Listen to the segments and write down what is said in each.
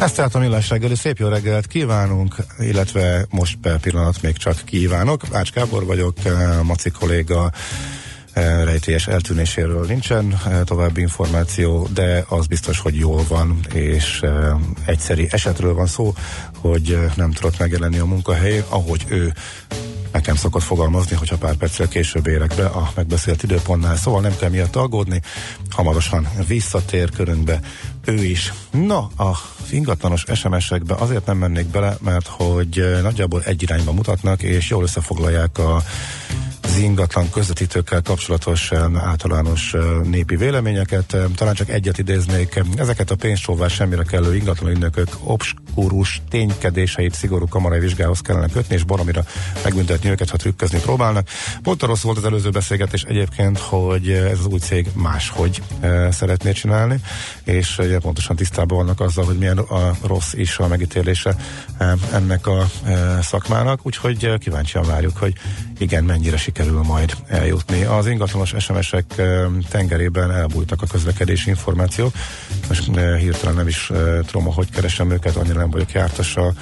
Ezt tehát a millás reggeli, szép jó reggelt kívánunk, illetve most per pillanat még csak kívánok. Ács Kábor vagyok, eh, Maci kolléga eh, rejtélyes eltűnéséről nincsen eh, további információ, de az biztos, hogy jól van, és egyszeri esetről van szó, hogy nem tudott megjelenni a munkahelyén, ahogy ő nekem szokott fogalmazni, hogyha pár perccel később érek be a megbeszélt időpontnál, szóval nem kell miatt aggódni, hamarosan visszatér körünkbe ő is. Na, a ingatlanos SMS-ekbe azért nem mennék bele, mert hogy nagyjából egy irányba mutatnak, és jól összefoglalják a az ingatlan közvetítőkkel kapcsolatos általános népi véleményeket. Talán csak egyet idéznék. Ezeket a pénzsóvá semmire kellő ingatlan ügynökök obskurus ténykedéseit szigorú kamarai vizsgához kellene kötni, és baromira megbüntetni őket, ha trükközni próbálnak. Pont rossz volt az előző beszélgetés egyébként, hogy ez az új cég máshogy szeretné csinálni, és ugye pontosan tisztában vannak azzal, hogy milyen a rossz is a megítélése ennek a szakmának, úgyhogy kíváncsian várjuk, hogy igen, mennyire sikerül majd eljutni. Az ingatlanos SMS-ek tengerében elbújtak a közlekedési információk. Most hirtelen nem is tudom, hogy keresem őket, annyira nem vagyok jártas a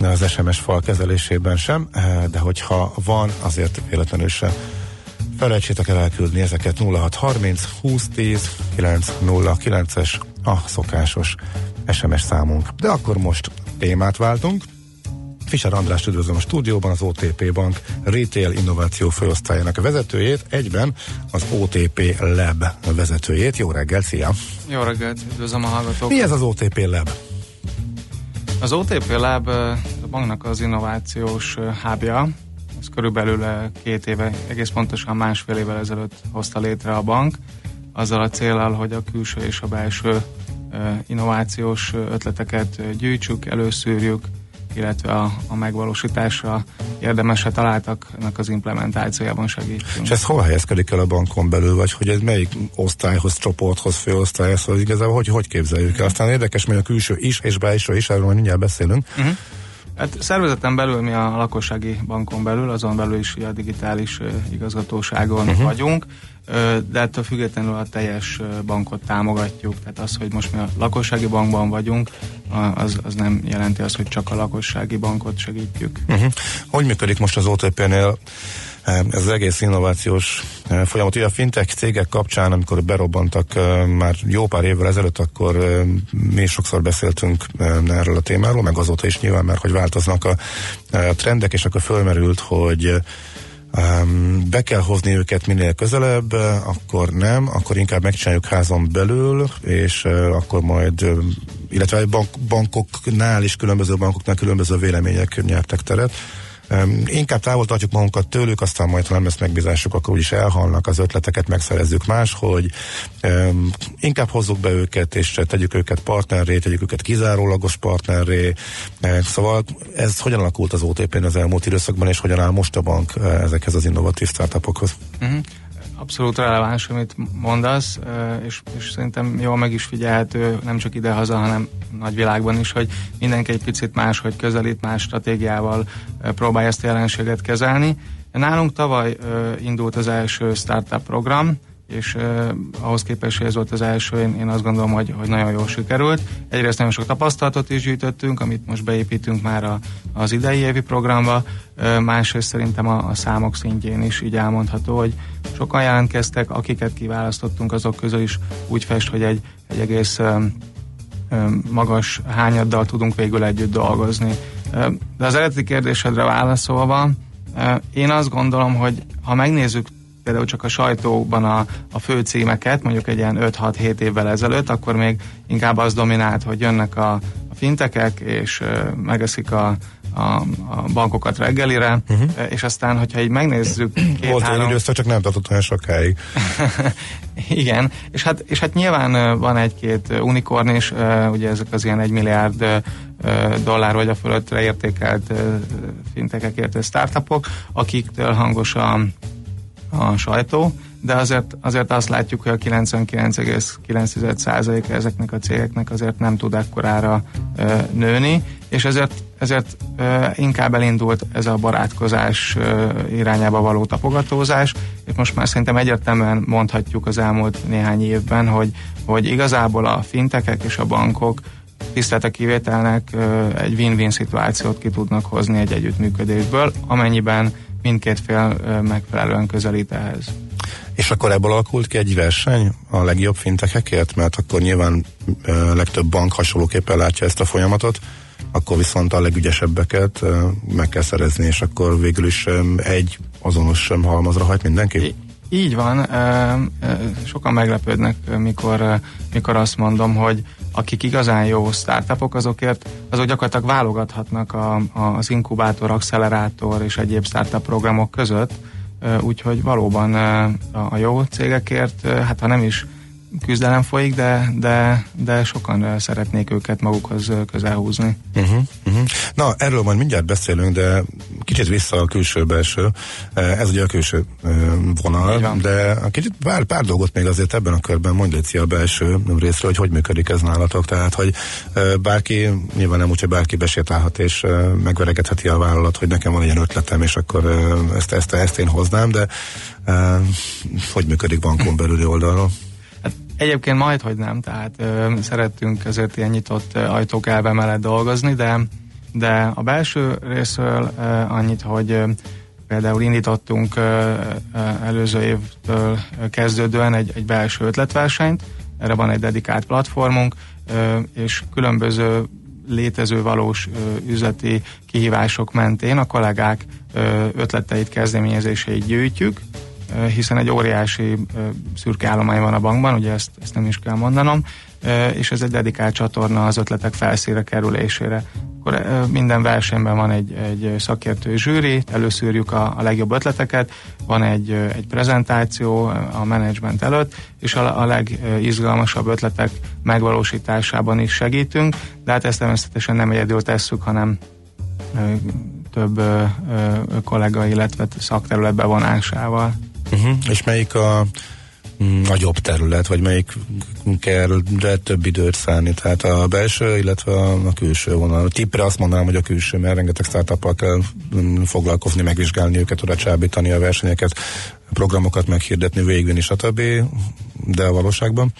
az SMS fal kezelésében sem, de hogyha van, azért véletlenül sem felejtsétek el elküldni ezeket 0630 2010 909-es a szokásos SMS számunk. De akkor most témát váltunk. Fischer András üdvözlöm a stúdióban, az OTP Bank Retail Innováció Főosztályának vezetőjét, egyben az OTP Lab vezetőjét. Jó reggel, szia! Jó reggelt, üdvözlöm a hallgatókat! Mi ez az OTP Lab? Az OTP Lab a banknak az innovációs hábja, ez körülbelül két éve, egész pontosan másfél évvel ezelőtt hozta létre a bank, azzal a célral, hogy a külső és a belső innovációs ötleteket gyűjtsük, előszűrjük, illetve a, a megvalósításra érdemesre találtaknak az implementációjában segítünk. És ez hol helyezkedik el a bankon belül, vagy hogy ez melyik osztályhoz, csoporthoz, főosztályhoz, szóval igazából hogy, hogy képzeljük el? Aztán érdekes, hogy a külső is és belső is, erről majd mindjárt beszélünk. Uh-huh. Hát szervezeten belül mi a lakossági bankon belül, azon belül is a digitális igazgatóságon uh-huh. vagyunk, de ettől függetlenül a teljes bankot támogatjuk. Tehát az, hogy most mi a lakossági bankban vagyunk, az, az nem jelenti azt, hogy csak a lakossági bankot segítjük. Uh-huh. Hogy működik most az OTP-nél? ez az egész innovációs folyamat. Ugye a fintech cégek kapcsán, amikor berobbantak már jó pár évvel ezelőtt, akkor mi sokszor beszéltünk erről a témáról, meg azóta is nyilván, mert hogy változnak a trendek, és akkor fölmerült, hogy be kell hozni őket minél közelebb, akkor nem, akkor inkább megcsináljuk házon belül, és akkor majd, illetve bank, bankoknál is különböző bankoknál különböző vélemények nyertek teret Inkább távol tartjuk magunkat tőlük, aztán majd, ha nem lesz megbízásuk, akkor úgyis elhalnak az ötleteket, megszerezzük más, hogy inkább hozzuk be őket, és tegyük őket partnerré, tegyük őket kizárólagos partnerré. Szóval ez hogyan alakult az OTP-n az elmúlt időszakban, és hogyan áll most a bank ezekhez az innovatív startupokhoz? Uh-huh abszolút releváns, amit mondasz, és, és szerintem jól meg is figyelhető, nem csak ide-haza, hanem nagyvilágban is, hogy mindenki egy picit máshogy közelít, más stratégiával próbálja ezt a jelenséget kezelni. Nálunk tavaly indult az első startup program, és uh, ahhoz képest, hogy ez volt az első, én, én azt gondolom, hogy, hogy nagyon jól sikerült. Egyrészt nagyon sok tapasztalatot is gyűjtöttünk, amit most beépítünk már a, az idei évi programba, uh, másrészt szerintem a, a számok szintjén is így elmondható, hogy sokan jelentkeztek, akiket kiválasztottunk, azok közül is úgy fest, hogy egy, egy egész uh, magas hányaddal tudunk végül együtt dolgozni. De az eredeti kérdésedre válaszolva, én azt gondolom, hogy ha megnézzük például csak a sajtóban a, a fő címeket, mondjuk egy ilyen 5-6-7 évvel ezelőtt, akkor még inkább az dominált, hogy jönnek a, a fintekek, és uh, megeszik a, a, a bankokat reggelire, uh-huh. és aztán, hogyha így megnézzük... Két, Volt három... időszak, csak nem tartott olyan sokáig. Igen, és hát, és hát nyilván van egy-két unikorn is, ugye ezek az ilyen egy milliárd dollár vagy a fölöttre értékelt fintekekért startupok, akiktől hangos a, a sajtó, de azért, azért azt látjuk, hogy a 99,9% ezeknek a cégeknek azért nem tud ekkorára ö, nőni, és ezért, ezért ö, inkább elindult ez a barátkozás ö, irányába való tapogatózás, és most már szerintem egyértelműen mondhatjuk az elmúlt néhány évben, hogy, hogy igazából a fintekek és a bankok tisztelt a kivételnek egy win-win szituációt ki tudnak hozni egy együttműködésből, amennyiben mindkét fél megfelelően közelít ehhez. És akkor ebből alakult ki egy verseny a legjobb fintekekért, mert akkor nyilván ö, legtöbb bank hasonlóképpen látja ezt a folyamatot, akkor viszont a legügyesebbeket ö, meg kell szerezni, és akkor végül is ö, egy azonos halmazra hajt mindenki? Így van, sokan meglepődnek, mikor, mikor azt mondom, hogy akik igazán jó startupok, azokért azok gyakorlatilag válogathatnak a, az inkubátor, accelerátor és egyéb startup programok között, úgyhogy valóban a jó cégekért, hát ha nem is küzdelem folyik, de, de, de sokan szeretnék őket magukhoz közel húzni. Uh-huh, uh-huh. Na, erről majd mindjárt beszélünk, de kicsit vissza a külső-belső. Ez ugye a külső vonal, de kicsit pár, pár dolgot még azért ebben a körben mondj Léci a belső részről, hogy hogy működik ez nálatok. Tehát, hogy bárki, nyilván nem úgy, hogy bárki besétálhat és megveregetheti a vállalat, hogy nekem van egy ilyen ötletem, és akkor ezt, ezt, ezt én hoznám, de hogy működik bankon belüli oldalról? Egyébként majd, hogy nem, tehát ö, szerettünk ezért ilyen nyitott ajtók elve mellett dolgozni, de, de a belső részről ö, annyit, hogy ö, például indítottunk ö, előző évtől kezdődően egy, egy belső ötletversenyt, erre van egy dedikált platformunk, ö, és különböző létező valós ö, üzleti kihívások mentén a kollégák ö, ötleteit, kezdeményezéseit gyűjtjük, hiszen egy óriási szürke állomány van a bankban, ugye ezt, ezt nem is kell mondanom, és ez egy dedikált csatorna az ötletek felszíre kerülésére. Akkor minden versenyben van egy, egy szakértő zsűri, előszűrjük a, a legjobb ötleteket, van egy, egy prezentáció a menedzsment előtt, és a, a legizgalmasabb ötletek megvalósításában is segítünk, de hát ezt természetesen nem egyedül tesszük, hanem több ö, ö, kollega, illetve szakterület bevonásával. Uh-huh. És melyik a mm, nagyobb terület, vagy melyik kell de több időt szállni, tehát a belső, illetve a, a külső vonal. A tippre azt mondanám, hogy a külső, mert rengeteg startup kell mm, foglalkozni, megvizsgálni őket, oda csábítani a versenyeket, programokat meghirdetni, végigvinni, stb. De a valóságban?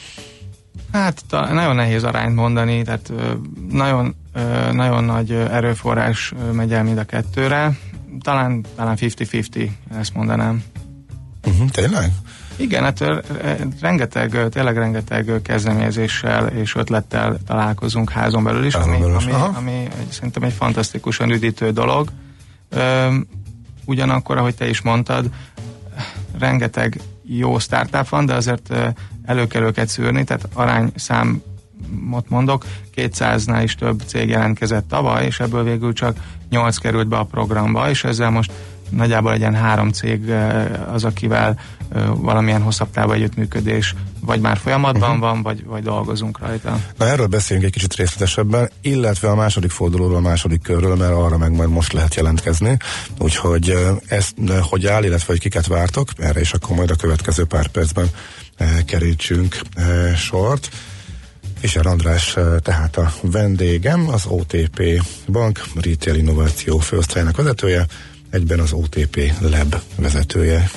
Hát nagyon nehéz arányt mondani, tehát nagyon, nagyon nagy erőforrás megy el mind a kettőre. Talán, talán 50-50, ezt mondanám. Uh-huh, tényleg? Igen, hát rengeteg, tényleg rengeteg kezdeményezéssel és ötlettel találkozunk házon belül is, házon ami, belül. ami, ami szerintem egy fantasztikusan üdítő dolog. ugyanakkor, ahogy te is mondtad, rengeteg jó startup van, de azért elő kell őket szűrni, tehát arány számot mondok, 200-nál is több cég jelentkezett tavaly, és ebből végül csak 8 került be a programba, és ezzel most nagyjából legyen három cég az, akivel valamilyen hosszabb távú együttműködés vagy már folyamatban uh-huh. van, vagy, vagy dolgozunk rajta. Na erről beszéljünk egy kicsit részletesebben, illetve a második fordulóról, a második körről, mert arra meg majd most lehet jelentkezni. Úgyhogy ezt hogy áll, illetve hogy kiket vártok, erre is akkor majd a következő pár percben kerítsünk sort. Fischer András tehát a vendégem, az OTP Bank Retail Innováció főosztályának vezetője egyben az OTP Lab vezetője.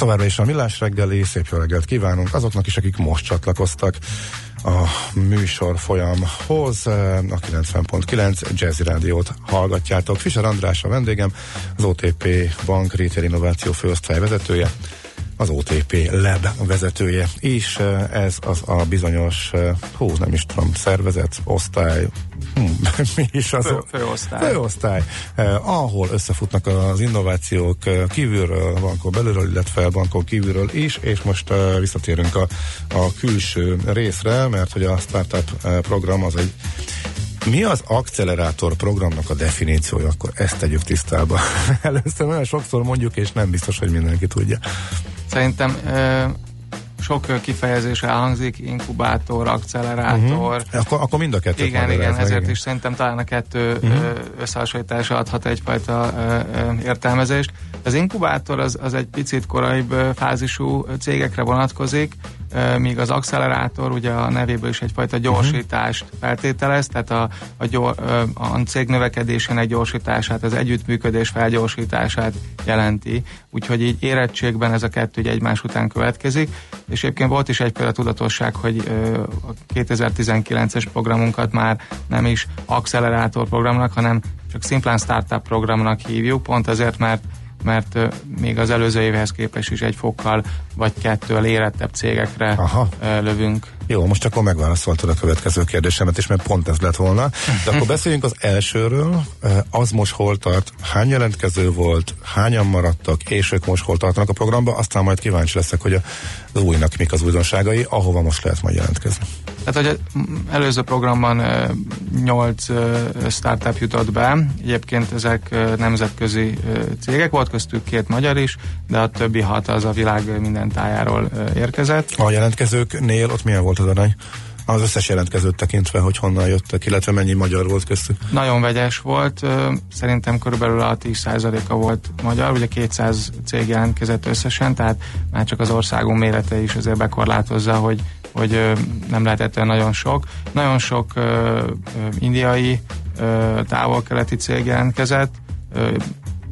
Továbbra is a Millás reggeli, szép jó reggelt kívánunk azoknak is, akik most csatlakoztak a műsor folyamhoz. A 90.9 Jazzy Rádiót hallgatjátok. Fischer András a vendégem, az OTP Bank Retail Innováció főosztály vezetője az OTP Lab vezetője is. Ez az a bizonyos, hú, nem is tudom, szervezet, osztály, mi is az? Fő, főosztály. Főosztály, eh, ahol összefutnak az innovációk eh, kívülről, bankon belülről, illetve bankon kívülről is, és most eh, visszatérünk a, a külső részre, mert hogy a startup eh, program az egy mi az accelerátor programnak a definíciója? Akkor ezt tegyük tisztába. Először nagyon sokszor mondjuk, és nem biztos, hogy mindenki tudja. Szerintem ö, sok kifejezés elhangzik, inkubátor, accelerátor. Uh-huh. Akkor, akkor mind a kettőt Igen, igen, meg, ezért is szerintem talán a kettő uh-huh. összehasonlítása adhat egyfajta értelmezést. Az inkubátor az, az egy picit koraibb fázisú cégekre vonatkozik, míg az accelerátor ugye a nevéből is egyfajta gyorsítást uh-huh. feltételez, tehát a, a, gyor, a cég növekedésének gyorsítását, az együttműködés felgyorsítását jelenti. Úgyhogy így érettségben ez a kettő egymás után következik, és egyébként volt is egyféle tudatosság, hogy a 2019-es programunkat már nem is accelerátor programnak, hanem csak szimplán startup programnak hívjuk, pont azért, mert mert még az előző évhez képest is egy fokkal vagy kettővel érettebb cégekre Aha. lövünk. Jó, most akkor megválaszoltad a következő kérdésemet, és mert pont ez lett volna. De akkor beszéljünk az elsőről. Az most hol tart? Hány jelentkező volt? Hányan maradtak? És ők most hol tartanak a programba? Aztán majd kíváncsi leszek, hogy az újnak mik az újdonságai, ahova most lehet majd jelentkezni. Tehát, hogy előző programban 8 startup jutott be, egyébként ezek nemzetközi cégek, volt köztük két magyar is, de a többi hat az a világ minden tájáról érkezett. A jelentkezőknél ott milyen volt az arány? Az összes jelentkezőt tekintve, hogy honnan jöttek, illetve mennyi magyar volt köztük. Nagyon vegyes volt, szerintem körülbelül a 10%-a volt magyar, ugye 200 cég jelentkezett összesen, tehát már csak az országunk mérete is azért bekorlátozza, hogy, hogy nem lehetett nagyon sok. Nagyon sok indiai, távol-keleti cég jelentkezett,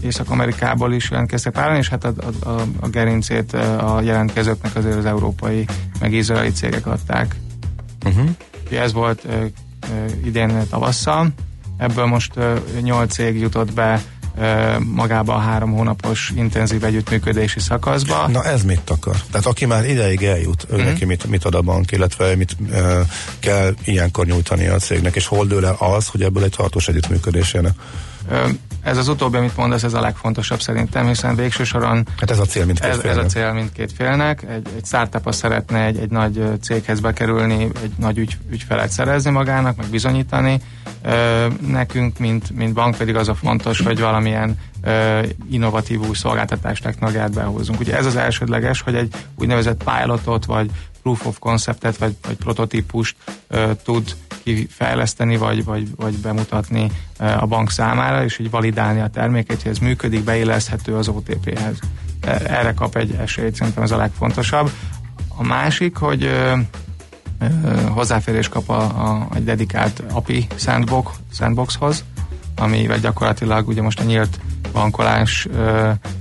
Észak-Amerikából is jelentkeztek páran, és hát a, a, a, a gerincét a jelentkezőknek azért az európai, meg izraeli cégek adták. Uh-huh. Ez volt ö, ö, idén tavasszal, ebből most ö, 8 cég jutott be magába a három hónapos intenzív együttműködési szakaszba. Na ez mit akar? Tehát aki már ideig eljut, ő Mhm. neki mit, mit ad a bank, illetve mit uh, kell ilyenkor nyújtani a cégnek, és hol dől el az, hogy ebből egy tartós együttműködés jön? Ez az utóbbi, amit mondasz, ez a legfontosabb szerintem, hiszen végső soron Hát ez a cél mindkét ez, ez a félnek. cél mindkét félnek. Egy, egy startup az szeretne egy, egy nagy céghez bekerülni, egy nagy ügy, ügyfelet szerezni magának, meg bizonyítani. Ö, nekünk, mint, mint bank pedig az a fontos, hogy valamilyen ö, innovatív új szolgáltatás technológiát behozunk. Ugye ez az elsődleges, hogy egy úgynevezett pilotot, vagy proof of conceptet, vagy, vagy prototípust ö, tud kifejleszteni, vagy, vagy, vagy bemutatni ö, a bank számára, és így validálni a terméket, hogy ez működik, beilleszthető az OTP-hez. E- Erre kap egy esélyt, szerintem ez a legfontosabb. A másik, hogy ö, ö, hozzáférés kap a, a, egy dedikált API sandbox, sandboxhoz, amivel gyakorlatilag ugye most a nyílt bankolás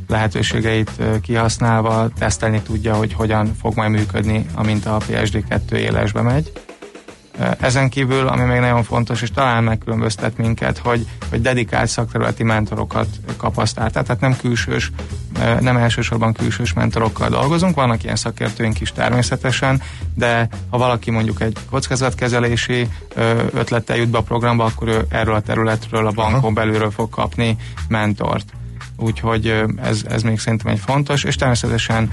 lehetőségeit kihasználva tesztelni tudja, hogy hogyan fog majd működni, amint a PSD2 élesbe megy. Ezen kívül, ami még nagyon fontos, és talán megkülönböztet minket, hogy, hogy dedikált szakterületi mentorokat kap a startup, tehát nem külsős, nem elsősorban külsős mentorokkal dolgozunk, vannak ilyen szakértőink is természetesen, de ha valaki mondjuk egy kockázatkezelési ötlettel jut be a programba, akkor ő erről a területről, a bankon belülről fog kapni mentort. Úgyhogy ez, ez még szerintem egy fontos, és természetesen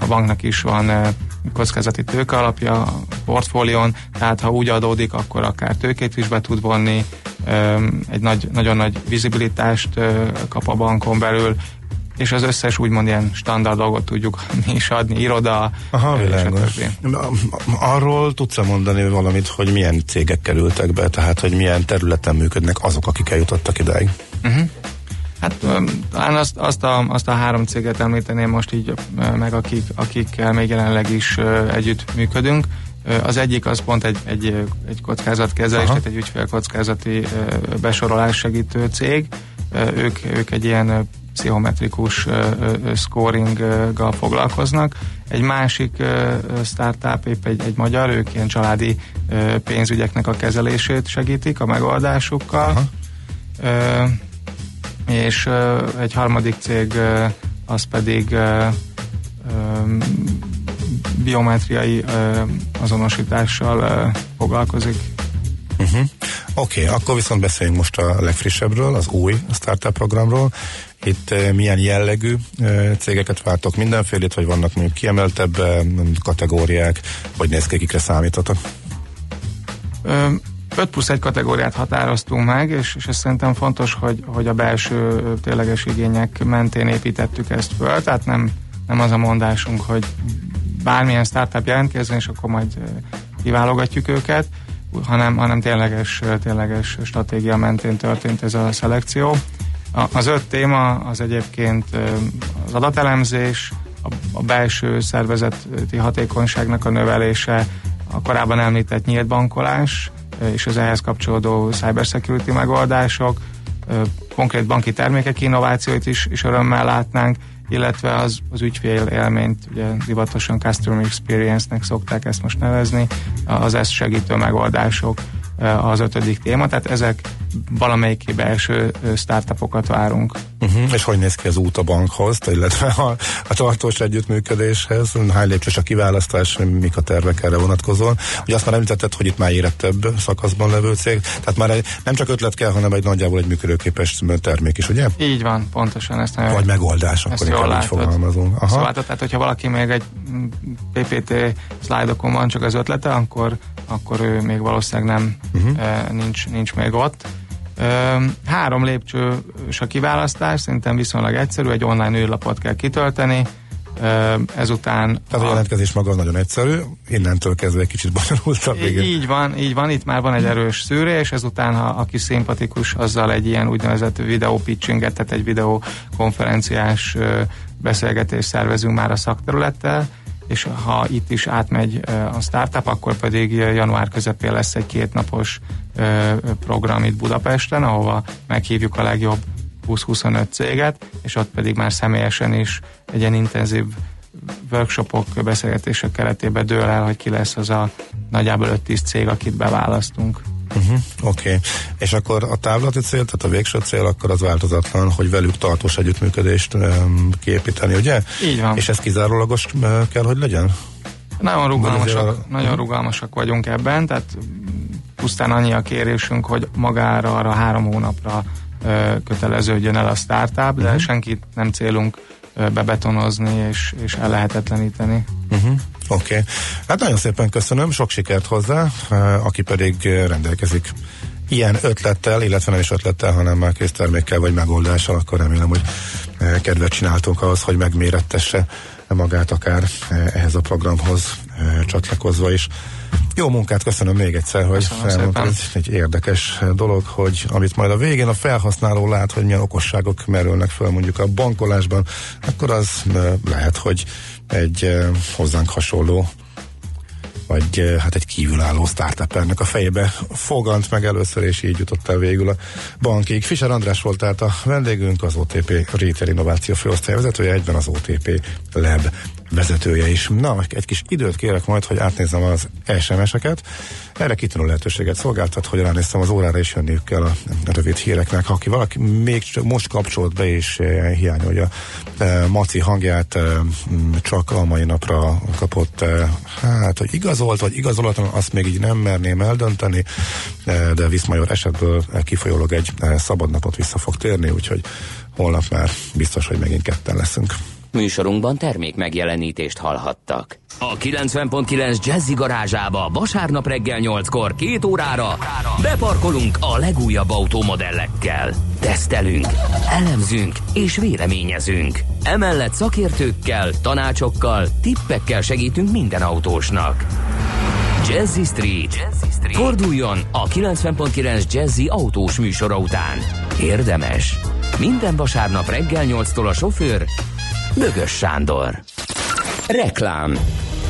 a banknak is van kockázati tőke alapja a portfólión, tehát ha úgy adódik, akkor akár tőkét is be tud vonni, egy nagy, nagyon nagy vizibilitást kap a bankon belül, és az összes úgymond ilyen standard dolgot tudjuk mi is adni, iroda, Aha, világos. Arról tudsz mondani valamit, hogy milyen cégek kerültek be, tehát hogy milyen területen működnek azok, akik eljutottak ideig? Uh-huh. Hát talán azt, azt, a, azt a három céget említeném most így meg, akik, akikkel még jelenleg is együtt működünk. Az egyik az pont egy, egy, egy kockázatkezelés, Aha. tehát egy ügyfélkockázati besorolás segítő cég. Ők, ők egy ilyen pszichometrikus scoringgal foglalkoznak. Egy másik startup, épp egy, egy magyar, ők ilyen családi pénzügyeknek a kezelését segítik a megoldásukkal. Aha. És egy harmadik cég az pedig biometriai azonosítással foglalkozik. Uh-huh. Oké, okay, akkor viszont beszéljünk most a legfrissebbről, az új startup programról. Itt milyen jellegű cégeket vártok mindenfélét, vagy vannak mondjuk kiemeltebb kategóriák, vagy néz ki, kikre számítotok? 5 plusz 1 kategóriát határoztunk meg, és, és ez szerintem fontos, hogy, hogy a belső tényleges igények mentén építettük ezt föl, tehát nem, nem az a mondásunk, hogy bármilyen startup jelentkezzen, és akkor majd kiválogatjuk őket, hanem, hanem tényleges, tényleges stratégia mentén történt ez a szelekció. Az öt téma az egyébként az adatelemzés, a belső szervezeti hatékonyságnak a növelése, a korábban említett nyílt bankolás, és az ehhez kapcsolódó cybersecurity megoldások, konkrét banki termékek innovációit is, is örömmel látnánk, illetve az, az ügyfél élményt, ugye divatosan Customer Experience-nek szokták ezt most nevezni, az ezt segítő megoldások az ötödik téma, tehát ezek valamelyik belső startupokat várunk. Uh-huh. És hogy néz ki az út a bankhoz, illetve a, a tartós együttműködéshez? Hány lépcsős a kiválasztás, mik a tervek erre vonatkozóan? Ugye azt már említetted, hogy itt már érettebb szakaszban levő cég, tehát már egy, nem csak ötlet kell, hanem egy nagyjából egy működőképes termék is, ugye? Így van, pontosan. Ezt nagyon, Vagy megoldás, akkor inkább így fogalmazunk. Aha. Szóval, tehát, hogyha valaki még egy PPT szlájdokon van csak az ötlete, akkor, akkor ő még valószínűleg nem uh-huh. nincs, nincs még ott. Három lépcsős a kiválasztás, szerintem viszonylag egyszerű, egy online űrlapot kell kitölteni, ezután... Tehát a, jelentkezés maga nagyon egyszerű, innentől kezdve egy kicsit bonyolultabb. Így, így van, így van, itt már van egy erős szűrés, és ezután, ha aki szimpatikus, azzal egy ilyen úgynevezett videó pitchinget, tehát egy videokonferenciás beszélgetést szervezünk már a szakterülettel, és ha itt is átmegy a startup, akkor pedig január közepén lesz egy kétnapos program itt Budapesten, ahova meghívjuk a legjobb 20-25 céget, és ott pedig már személyesen is egy ilyen intenzív workshopok, beszélgetések keretében dől el, hogy ki lesz az a nagyjából 5-10 cég, akit beválasztunk. Uh-huh, Oké, okay. és akkor a távlati cél, tehát a végső cél, akkor az változatlan, hogy velük tartós együttműködést um, kiépíteni, ugye? Így van. És ez kizárólagos uh, kell, hogy legyen? Nagyon rugalmasak, a... nagyon rugalmasak vagyunk ebben, tehát pusztán annyi a kérésünk, hogy magára arra három hónapra uh, köteleződjön el a startup, de uh-huh. senkit nem célunk uh, bebetonozni és, és ellehetetleníteni. Uh-huh. Oké. Okay. Hát nagyon szépen köszönöm, sok sikert hozzá, aki pedig rendelkezik ilyen ötlettel, illetve nem is ötlettel, hanem már késztermékkel vagy megoldással, akkor remélem, hogy kedvet csináltunk ahhoz, hogy megmérettesse magát akár ehhez a programhoz csatlakozva is. Jó munkát, köszönöm még egyszer, hogy elmondtad, ez egy érdekes dolog, hogy amit majd a végén a felhasználó lát, hogy milyen okosságok merülnek fel mondjuk a bankolásban, akkor az lehet, hogy egy hozzánk hasonló vagy hát egy kívülálló startupernek a fejébe fogant meg először, és így jutott el végül a bankig. Fischer András volt tehát a vendégünk, az OTP Retail Innováció főosztály vezetője, egyben az OTP Lab vezetője is. Na, egy kis időt kérek majd, hogy átnézzem az SMS-eket. Erre kitűnő lehetőséget szolgáltat, hogy ránéztem az órára, és jönniük kell a rövid híreknek. Ha aki valaki még most kapcsolt be, és eh, hiányolja eh, Maci hangját, eh, csak a mai napra kapott, hát, hogy igazolt, vagy igazolatlan, azt még így nem merném eldönteni, de Viszmajor esetből kifolyólag egy szabad napot vissza fog térni, úgyhogy holnap már biztos, hogy megint ketten leszünk. Műsorunkban termék megjelenítést hallhattak. A 90.9 Jazzy garázsába vasárnap reggel 8-kor két órára beparkolunk a legújabb autómodellekkel. Tesztelünk, elemzünk és véleményezünk. Emellett szakértőkkel, tanácsokkal, tippekkel segítünk minden autósnak. Jazzy Street. Jazzy Street. Forduljon a 90.9 Jazzy autós műsora után. Érdemes. Minden vasárnap reggel 8-tól a sofőr Bögös Sándor. Reklám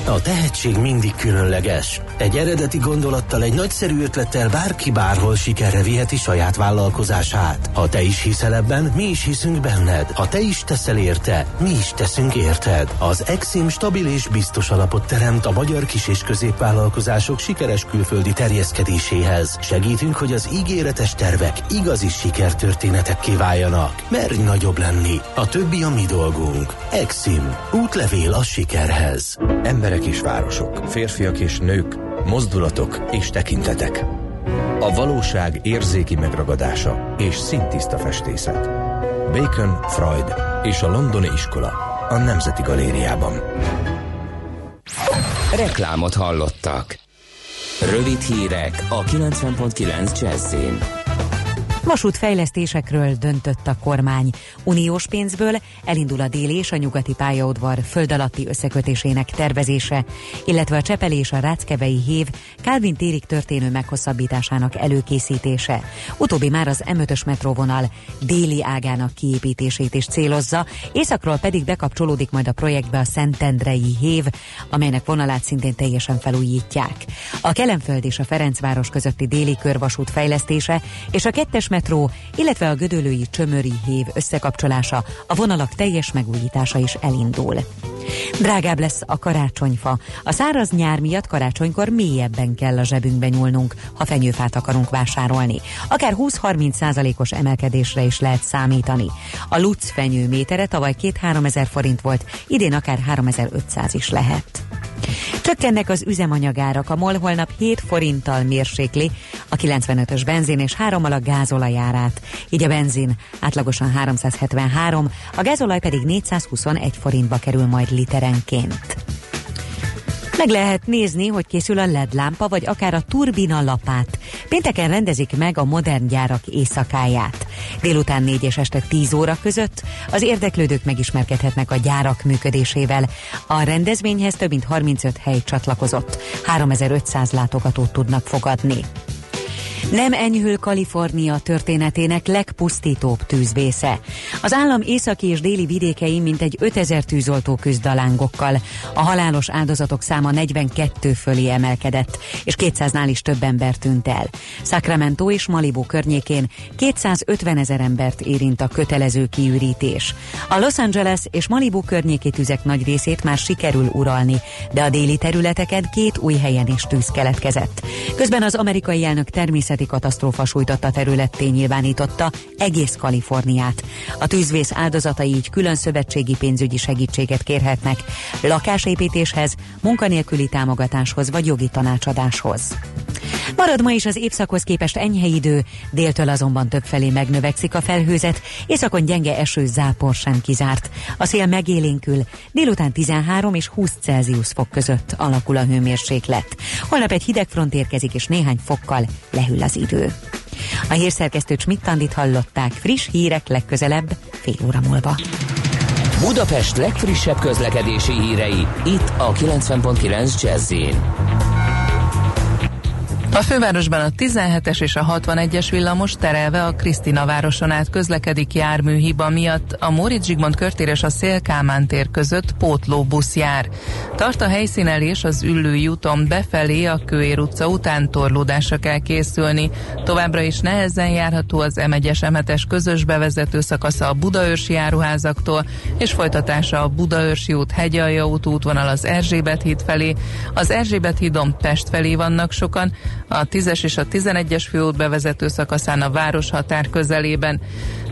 A tehetség mindig különleges. Egy eredeti gondolattal, egy nagyszerű ötlettel bárki bárhol sikerre viheti saját vállalkozását. Ha te is hiszel ebben, mi is hiszünk benned. Ha te is teszel érte, mi is teszünk érted. Az Exim stabil és biztos alapot teremt a magyar kis- és középvállalkozások sikeres külföldi terjeszkedéséhez. Segítünk, hogy az ígéretes tervek igazi sikertörténetekké váljanak. Merj nagyobb lenni. A többi a mi dolgunk. Exim. Útlevél a sikerhez. Emberek és városok, férfiak és nők, mozdulatok és tekintetek. A valóság érzéki megragadása és szintiszta festészet. Bacon, Freud és a Londoni Iskola a Nemzeti Galériában. Reklámot hallottak. Rövid hírek a 90.9 Jazzin. Vasútfejlesztésekről döntött a kormány. Uniós pénzből elindul a déli és a nyugati pályaudvar föld alatti összekötésének tervezése, illetve a Csepel és a Ráckevei hév Kálvin térig történő meghosszabbításának előkészítése. Utóbbi már az M5-ös metróvonal déli ágának kiépítését is célozza, északról pedig bekapcsolódik majd a projektbe a Szentendrei hév, amelynek vonalát szintén teljesen felújítják. A Kelenföld és a Ferencváros közötti déli körvasút fejlesztése és a kettes metró, illetve a Gödöllői Csömöri hév összekapcsolása, a vonalak teljes megújítása is elindul. Drágább lesz a karácsonyfa. A száraz nyár miatt karácsonykor mélyebben kell a zsebünkbe nyúlnunk, ha fenyőfát akarunk vásárolni. Akár 20-30 százalékos emelkedésre is lehet számítani. A Lutz fenyő métere tavaly 2-3 ezer forint volt, idén akár 3500 is lehet. Csökkennek az üzemanyagárak, a MOL holnap 7 forinttal mérsékli a 95-ös benzin és 3 a gázolajárát. Így a benzin átlagosan 373, a gázolaj pedig 421 forintba kerül majd literenként. Meg lehet nézni, hogy készül a LED lámpa, vagy akár a turbina lapát. Pénteken rendezik meg a modern gyárak éjszakáját. Délután 4 és este 10 óra között az érdeklődők megismerkedhetnek a gyárak működésével. A rendezvényhez több mint 35 hely csatlakozott. 3500 látogatót tudnak fogadni. Nem enyhül Kalifornia történetének legpusztítóbb tűzvésze. Az állam északi és déli vidékein mintegy 5000 tűzoltó küzd a lángokkal. A halálos áldozatok száma 42 fölé emelkedett, és 200-nál is több ember tűnt el. Sacramento és Malibu környékén 250 ezer embert érint a kötelező kiürítés. A Los Angeles és Malibu környéki tüzek nagy részét már sikerül uralni, de a déli területeken két új helyen is tűz keletkezett. Közben az amerikai elnök természeti katasztrófa sújtotta területté nyilvánította egész Kaliforniát. A tűzvész áldozatai így külön szövetségi pénzügyi segítséget kérhetnek lakásépítéshez, munkanélküli támogatáshoz vagy jogi tanácsadáshoz. Marad ma is az évszakhoz képest enyhe idő, déltől azonban többfelé megnövekszik a felhőzet, északon gyenge eső zápor sem kizárt. A szél megélénkül, délután 13 és 20 Celsius fok között alakul a hőmérséklet. Holnap egy hideg front érkezik és néhány fokkal lehűl az idő. A hírszerkesztő Csmittandit hallották friss hírek legközelebb fél óra múlva. Budapest legfrissebb közlekedési hírei itt a 90.9 jazz a fővárosban a 17-es és a 61-es villamos terelve a Krisztina városon át közlekedik járműhiba miatt. A Móricz Zsigmond körtér és a Szélkámán tér között pótlóbusz jár. Tart a helyszínelés az Üllői úton befelé a Kőér utca után torlódásra kell készülni. Továbbra is nehezen járható az M1-es M7-es közös bevezető szakasza a Budaörsi járuházaktól, és folytatása a Budaörsi út Hegyalja út útvonal az Erzsébet híd felé. Az Erzsébet hídon Pest felé vannak sokan, a 10-es és a 11-es főút bevezető szakaszán a városhatár közelében.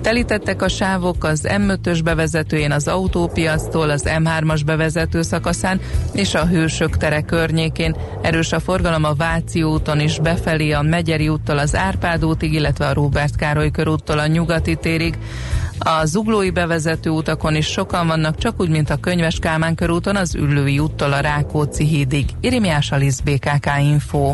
Telítettek a sávok az M5-ös bevezetőjén az autópiasztól, az M3-as bevezető szakaszán és a Hősök tere környékén. Erős a forgalom a Váci úton is befelé a Megyeri úttal az Árpád útig, illetve a Róbert Károly körúttal a Nyugati térig. A zuglói bevezető utakon is sokan vannak, csak úgy, mint a Könyves Kálmán körúton, az Üllői úttól a Rákóczi hídig. Irimiás Alisz BKK Info.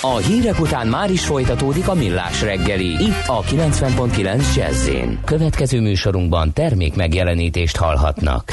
A hírek után már is folytatódik a millás reggeli, itt a 90.9 jazz Következő műsorunkban termék megjelenítést hallhatnak.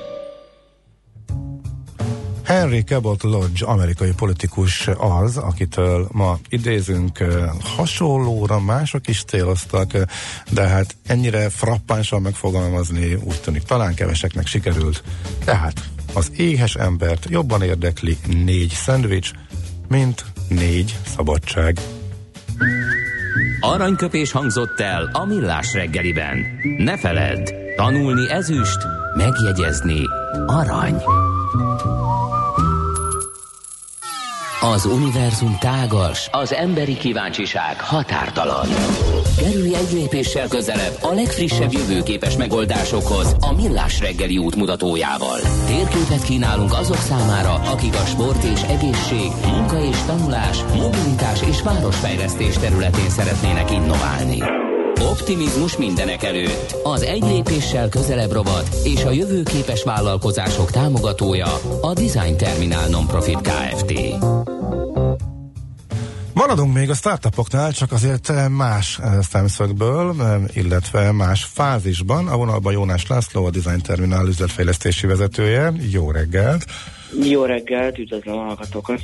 Henry Cabot Lodge, amerikai politikus az, akitől ma idézünk hasonlóra, mások is céloztak, de hát ennyire frappánsan megfogalmazni úgy tűnik talán keveseknek sikerült. Tehát az éhes embert jobban érdekli négy szendvics, mint négy szabadság. Aranyköpés hangzott el a millás reggeliben. Ne feledd, tanulni ezüst, megjegyezni arany. Az univerzum tágas, az emberi kíváncsiság határtalan. Kerülj egy lépéssel közelebb a legfrissebb jövőképes megoldásokhoz a Millás reggeli útmutatójával. Térképet kínálunk azok számára, akik a sport és egészség, munka és tanulás, mobilitás és városfejlesztés területén szeretnének innoválni. Optimizmus mindenek előtt. Az egy lépéssel közelebb rovat és a jövőképes vállalkozások támogatója a Design Terminál Nonprofit Kft. Maradunk még a startupoknál, csak azért más szemszögből, illetve más fázisban. A vonalban Jónás László, a Design Terminál üzletfejlesztési vezetője. Jó reggelt! Jó reggelt, üdvözlöm a hallgatókat!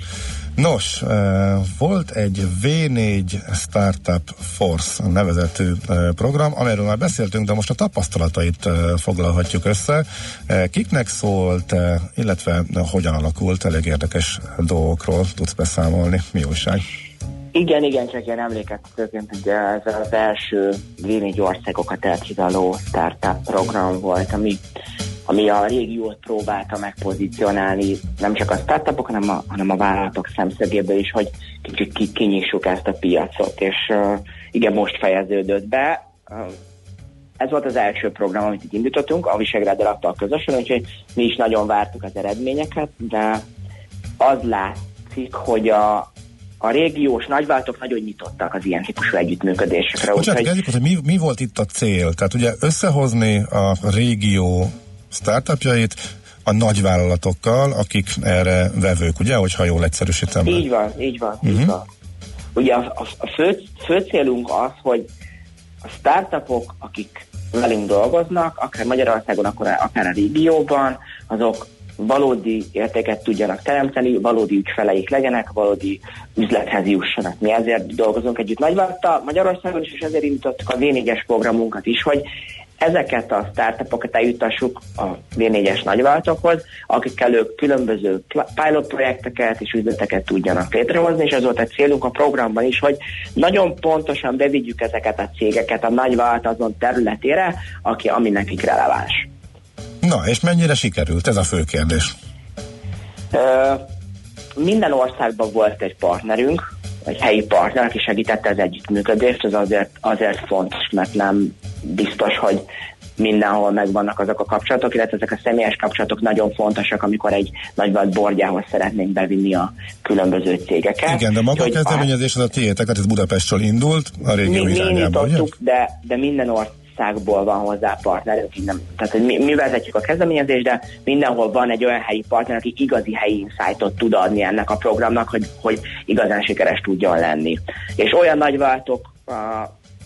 Nos, volt egy V4 Startup Force nevezetű program, amiről már beszéltünk, de most a tapasztalatait foglalhatjuk össze. Kiknek szólt, illetve hogyan alakult, elég érdekes dolgokról tudsz beszámolni. Mi újság? Igen, igen, csak ilyen emlékeztetőként, hogy ez az első V4 országokat elhidaló startup program volt, ami ami a régiót próbálta megpozícionálni, nem csak a startupok, hanem a, hanem a vállalatok szemszögéből is, hogy kicsit kinyissuk ezt a piacot, és uh, igen, most fejeződött be. Uh, ez volt az első program, amit itt indítottunk, a Visegráddal adta közösen, úgyhogy mi is nagyon vártuk az eredményeket, de az látszik, hogy a, a régiós nagyváltok nagyon nyitottak az ilyen típusú együttműködésekre. Bocsánat, úgy, hogy... hogy mi, mi volt itt a cél? Tehát ugye összehozni a régió startupjait a nagyvállalatokkal, akik erre vevők, ugye, hogyha jól egyszerűsítem. Így van, így van, uh-huh. így van. Ugye a, a, a fő, fő célunk az, hogy a startupok, akik velünk dolgoznak, akár Magyarországon, akár, akár a régióban, azok valódi értéket tudjanak teremteni, valódi ügyfeleik legyenek, valódi üzlethez jussanak. Mi ezért dolgozunk együtt Nagyvárta, Magyarországon is, és ezért indítottuk a V4-es programunkat is, hogy ezeket a startupokat eljutassuk a V4-es nagyváltokhoz, akikkel ők különböző pilot projekteket és üzleteket tudjanak létrehozni, és ez volt a célunk a programban is, hogy nagyon pontosan bevigyük ezeket a cégeket a nagyvállalat azon területére, aki, ami nekik releváns. Na, és mennyire sikerült? Ez a fő kérdés. Ö, minden országban volt egy partnerünk, egy helyi partner, aki segítette az együttműködést, ez azért, azért fontos, mert nem biztos, hogy mindenhol megvannak azok a kapcsolatok, illetve ezek a személyes kapcsolatok nagyon fontosak, amikor egy nagyvált bordjához szeretnénk bevinni a különböző cégeket. Igen, de maga a kezdeményezés az a tiétek, tehát ez Budapestről indult, a régió mi, irányába, mi de, de minden országból van hozzá partnerünk, nem, tehát hogy mi, mi vezetjük a kezdeményezést, de mindenhol van egy olyan helyi partner, aki igazi helyi insightot tud adni ennek a programnak, hogy, hogy igazán sikeres tudjon lenni. És olyan nagyváltok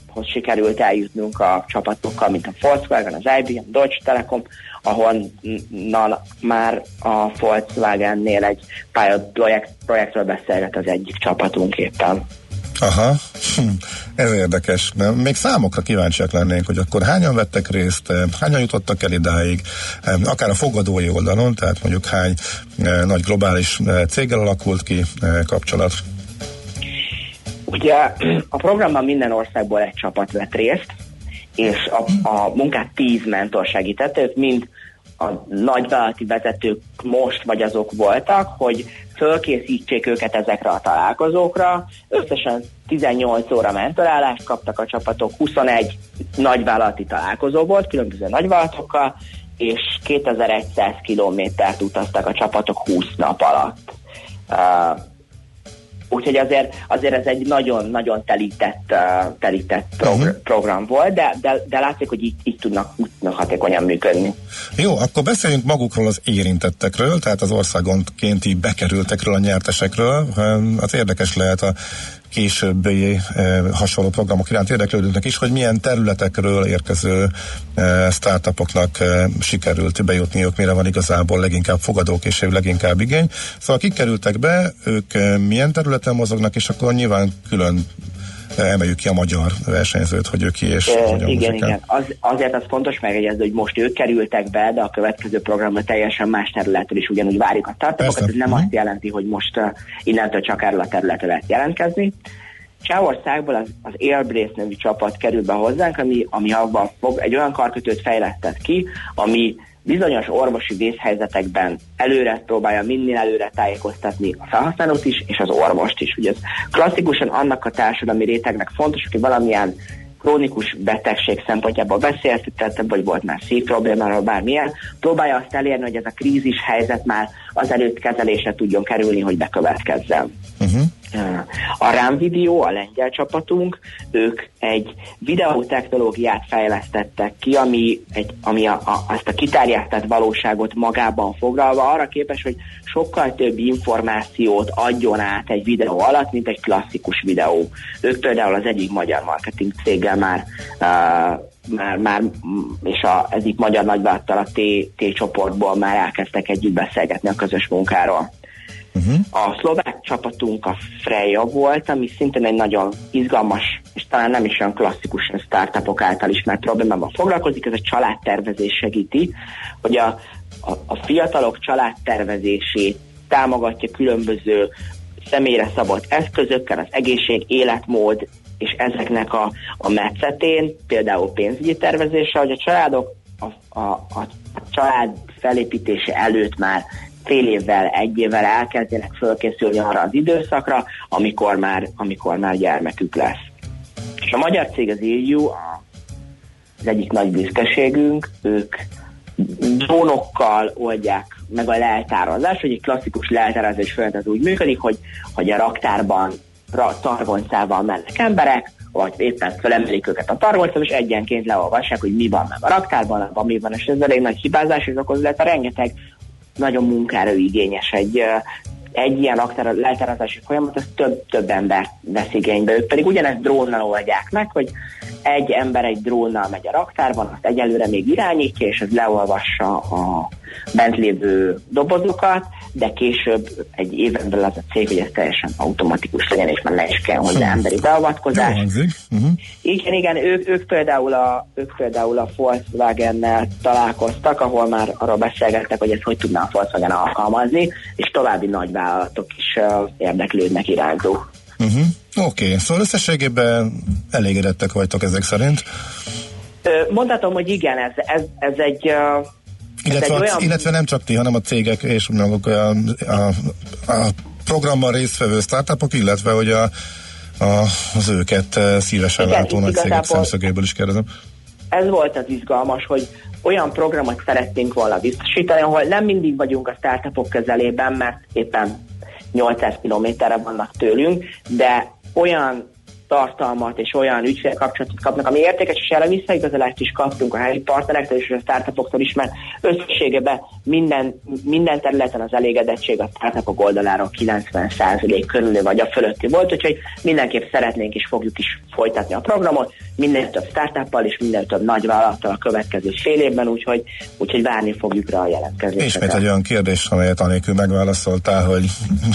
hoz sikerült eljutnunk a csapatokkal, mint a Volkswagen, az IBM, Deutsche Telekom, ahonnan már a Volkswagen-nél egy pilot projekt, projektről beszélget az egyik csapatunk éppen. Aha, hm, ez érdekes. Még számokra kíváncsiak lennénk, hogy akkor hányan vettek részt, hányan jutottak el idáig, akár a fogadói oldalon, tehát mondjuk hány eh, nagy globális eh, céggel alakult ki eh, kapcsolat. Ugye a programban minden országból egy csapat vett részt, és a, a munkát tíz mentor segítette, ők mind a nagyvállalati vezetők most vagy azok voltak, hogy fölkészítsék őket ezekre a találkozókra. Összesen 18 óra mentorálást kaptak a csapatok, 21 nagyvállalati találkozó volt, különböző nagyvállalatokkal, és 2100 kilométert utaztak a csapatok 20 nap alatt. Uh, Úgyhogy azért, azért ez egy nagyon-nagyon telített, uh, telített uh-huh. program volt, de, de, de látszik, hogy így, így tudnak, úgy tudnak hatékonyan működni. Jó, akkor beszéljünk magukról az érintettekről, tehát az országonkénti bekerültekről, a nyertesekről. Az érdekes lehet a későbbi eh, hasonló programok iránt érdeklődőknek is, hogy milyen területekről érkező eh, startupoknak eh, sikerült bejutniuk, mire van igazából leginkább fogadókészség, leginkább igény. Szóval kik kerültek be, ők milyen területen mozognak, és akkor nyilván külön emeljük ki a magyar versenyzőt, hogy ő ki és Ö, hogyan igen, muzsikál. igen. Az, azért az fontos megjegyezni, hogy most ők kerültek be, de a következő programra teljesen más területről is ugyanúgy várjuk a startupokat. Ez nem Mhm. azt jelenti, hogy most uh, innentől csak erről a területre lehet jelentkezni. Csehországból az, az Airbrace nevű csapat kerül be hozzánk, ami, ami abban fog, egy olyan karkötőt fejlesztett ki, ami bizonyos orvosi vészhelyzetekben előre próbálja minél előre tájékoztatni a felhasználót is, és az orvost is. Ugye ez klasszikusan annak a társadalmi rétegnek fontos, aki valamilyen krónikus betegség szempontjából beszéltetett, vagy volt már szív problémáról, bármilyen, próbálja azt elérni, hogy ez a krízis helyzet már az előtt kezelésre tudjon kerülni, hogy bekövetkezzen. Uh-huh. A RAM Video, a lengyel csapatunk, ők egy videótechnológiát fejlesztettek ki, ami, egy, ami a, a, azt a kiterjesztett valóságot magában foglalva arra képes, hogy sokkal több információt adjon át egy videó alatt, mint egy klasszikus videó. Ők például az egyik magyar marketing céggel már uh, már, már mm, és a egyik magyar nagyvállalattal a T, T csoportból már elkezdtek együtt beszélgetni a közös munkáról. Uh-huh. A szlovák csapatunk a Freya volt, ami szintén egy nagyon izgalmas, és talán nem is olyan klasszikus startupok által ismert problémával foglalkozik, ez a családtervezés segíti, hogy a, a, a fiatalok családtervezését támogatja különböző személyre szabott eszközökkel, az egészség, életmód és ezeknek a, a metszetén, például pénzügyi tervezése, hogy a családok a, a, a család felépítése előtt már fél évvel, egy évvel elkezdenek fölkészülni arra az időszakra, amikor már, amikor már gyermekük lesz. És a magyar cég az EU, az egyik nagy büszkeségünk, ők drónokkal oldják meg a leltározást, hogy egy klasszikus leltározás föld az úgy működik, hogy, hogy a raktárban ra, targoncával mennek emberek, vagy éppen fölemelik őket a targoncával, és egyenként leolvassák, hogy mi van meg a raktárban, abban mi van, és ez elég nagy hibázás, és okoz lehet a rengeteg nagyon munkára egy, egy ilyen leltározási folyamat, az több, több ember vesz igénybe. Ők pedig ugyanezt drónnal oldják meg, hogy egy ember egy drónnal megy a raktárban, azt egyelőre még irányítja, és ez leolvassa a bent lévő dobozokat, de később egy éven belül az a cég, hogy ez teljesen automatikus legyen, és már ne is kell hozzá emberi Jó beavatkozás. Uh-huh. Igen, igen, ők, ők, például a, ők például a Volkswagen-nel találkoztak, ahol már arról beszélgettek, hogy ezt hogy tudná a Volkswagen alkalmazni, és további nagy vállalatok is uh, érdeklődnek irányzó. Uh-huh. Oké, okay. szóval összességében elégedettek vagytok ezek szerint. Mondhatom, hogy igen, ez, ez, ez egy... Uh, Illetve, olyan- illetve nem csak ti, hanem a cégek és maguk a, a, a programban résztvevő startupok, illetve hogy a, a, az őket eh, szívesen Igen, látó nagy cégek szemszögéből is kérdezem. ez volt az izgalmas, hogy olyan programot szeretnénk volna biztosítani, ahol nem mindig vagyunk a startupok közelében, mert éppen 800 kilométerre vannak tőlünk, de olyan tartalmat és olyan ügyfélkapcsolatot kapnak, ami értékes, és erre visszaigazolást is kaptunk a helyi partnerektől és a startupoktól is, mert összességében minden, minden területen az elégedettség a startupok oldaláról 90% körül vagy a fölötti volt, úgyhogy mindenképp szeretnénk és fogjuk is folytatni a programot, minél több startuppal és minél több nagyvállalattal a következő fél évben, úgyhogy, úgyhogy várni fogjuk rá a jelentkezéseket. Ismét egy olyan kérdés, amelyet anélkül megválaszoltál, hogy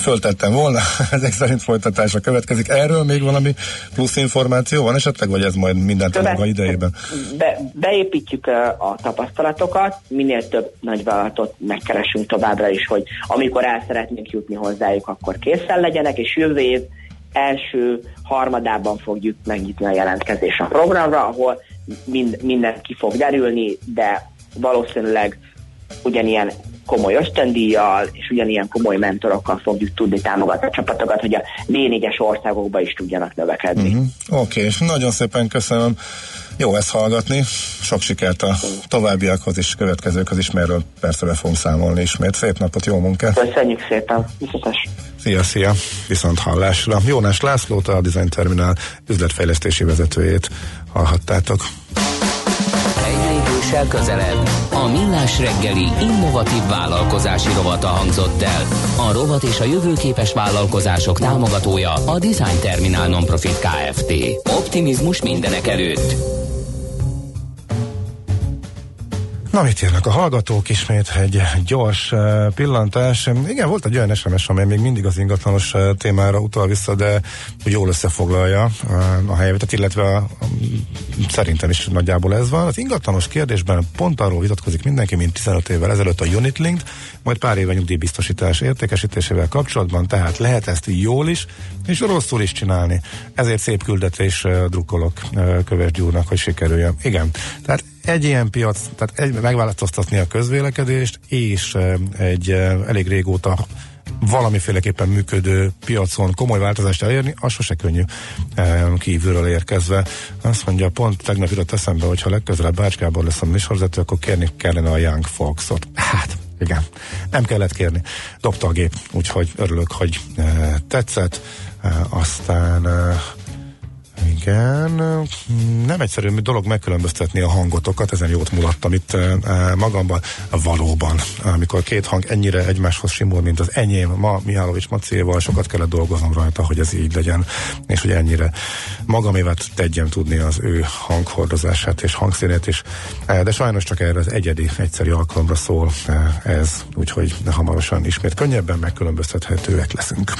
föltettem volna, ezek szerint folytatása következik. Erről még valami plusz információ van esetleg, vagy ez majd mindent a Követ- maga idejében? Be, beépítjük a tapasztalatokat, minél több nagyvállalatot megkeresünk továbbra is, hogy amikor el szeretnénk jutni hozzájuk, akkor készen legyenek, és jövő év első harmadában fogjuk megnyitni a jelentkezés a programra, ahol mind, minden ki fog derülni, de valószínűleg ugyanilyen komoly ösztöndíjjal és ugyanilyen komoly mentorokkal fogjuk tudni támogatni a csapatokat, hogy a D4-es országokba is tudjanak növekedni. Uh-huh. Oké, és nagyon szépen köszönöm Jó ezt hallgatni, sok sikert a továbbiakhoz és következőkhöz is, mert persze be fogunk számolni ismét. Szép napot, jó munkát! Köszönjük szépen, viszontlátásra! Szia, szia! Viszont hallásra! Jónás Lászlót, a Design Terminál üzletfejlesztési vezetőjét hallhattátok. Egy lépéssel közelebb. A Millás reggeli innovatív vállalkozási rovata hangzott el. A rovat és a jövőképes vállalkozások támogatója a Design Terminál Nonprofit Kft. Optimizmus mindenek előtt. Na, mit írnak a hallgatók? Ismét egy gyors uh, pillantás. Igen, volt egy olyan SMS, amely még mindig az ingatlanos uh, témára utal vissza, de jól összefoglalja uh, a helyzetet, illetve a, szerintem is nagyjából ez van. Az ingatlanos kérdésben pont arról vitatkozik mindenki, mint 15 évvel ezelőtt a Unitlink, majd pár éve nyugdíjbiztosítás értékesítésével kapcsolatban, tehát lehet ezt jól is, és rosszul is csinálni. Ezért szép küldetés drukkolok Köves Gyúrnak, hogy sikerüljön. Igen, tehát egy ilyen piac, tehát egy, megváltoztatni a közvélekedést, és egy elég régóta valamiféleképpen működő piacon komoly változást elérni, az sose könnyű kívülről érkezve. Azt mondja, pont tegnap jutott eszembe, hogy ha legközelebb Bácskából lesz a műsorvezető, akkor kérni kellene a Young Fox-ot. Hát, igen, nem kellett kérni. Dobta a gép, úgyhogy örülök, hogy tetszett. Aztán igen, nem egyszerű dolog megkülönböztetni a hangotokat, ezen jót mulattam itt e, magamban. Valóban, amikor két hang ennyire egymáshoz simul, mint az enyém, ma Mihálovics Macéval, sokat kellett dolgoznom rajta, hogy ez így legyen, és hogy ennyire magamévet tegyem tudni az ő hanghordozását és hangszínét is. E, de sajnos csak erre az egyedi, egyszerű alkalomra szól ez, úgyhogy hamarosan ismét könnyebben megkülönböztethetőek leszünk.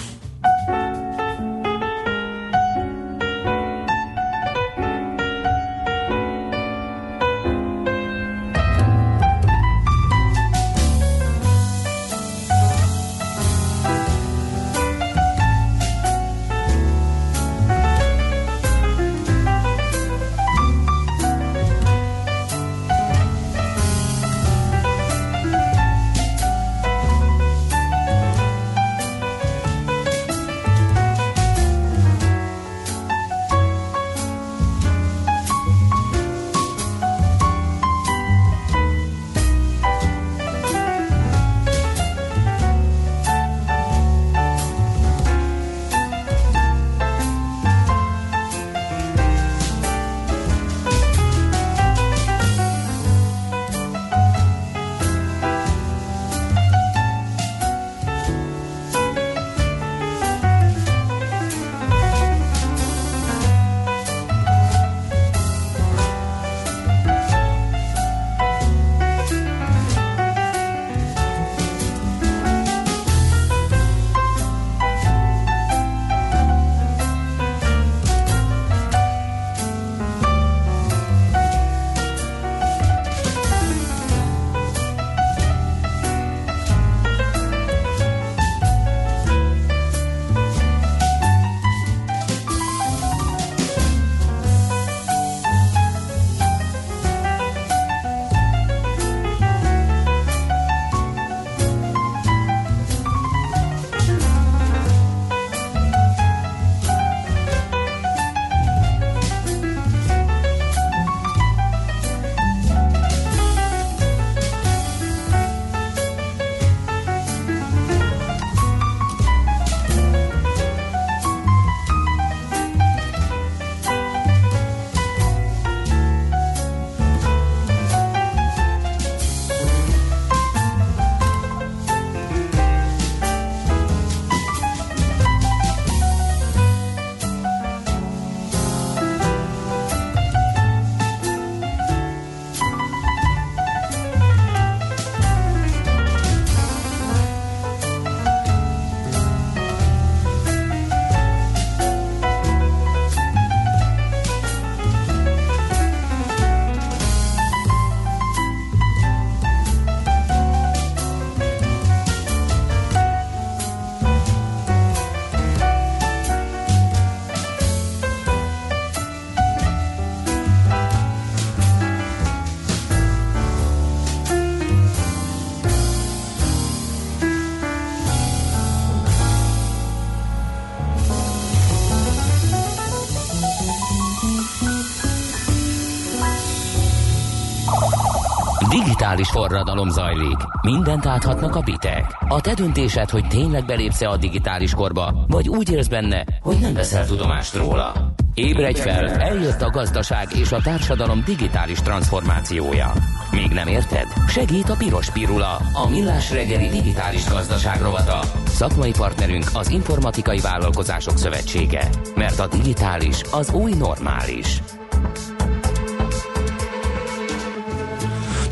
Digitális forradalom zajlik. Mindent áthatnak a bitek. A te döntésed, hogy tényleg belépsz a digitális korba, vagy úgy élsz benne, hogy nem veszel tudomást róla. Ébredj fel, eljött a gazdaság és a társadalom digitális transformációja. Még nem érted? Segít a Piros Pirula, a millás reggeli digitális gazdaság rovata. Szakmai partnerünk az Informatikai Vállalkozások Szövetsége. Mert a digitális az új normális.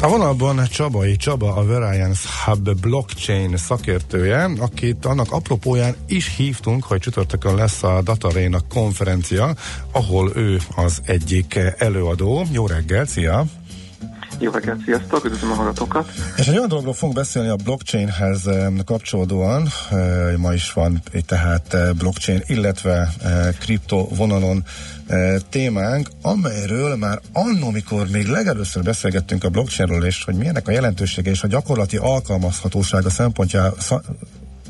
A vonalban Csabai Csaba, a Variance Hub blockchain szakértője, akit annak apropóján is hívtunk, hogy csütörtökön lesz a Dataréna konferencia, ahol ő az egyik előadó. Jó reggel, szia! Jó reggelt, sziasztok, üdvözlöm a hallgatókat. És egy olyan dologról fogunk beszélni a blockchainhez kapcsolódóan, ma is van tehát blockchain, illetve kripto vonalon témánk, amelyről már annó, mikor még legelőször beszélgettünk a blockchainről, és hogy milyenek a jelentősége és a gyakorlati alkalmazhatósága szempontja,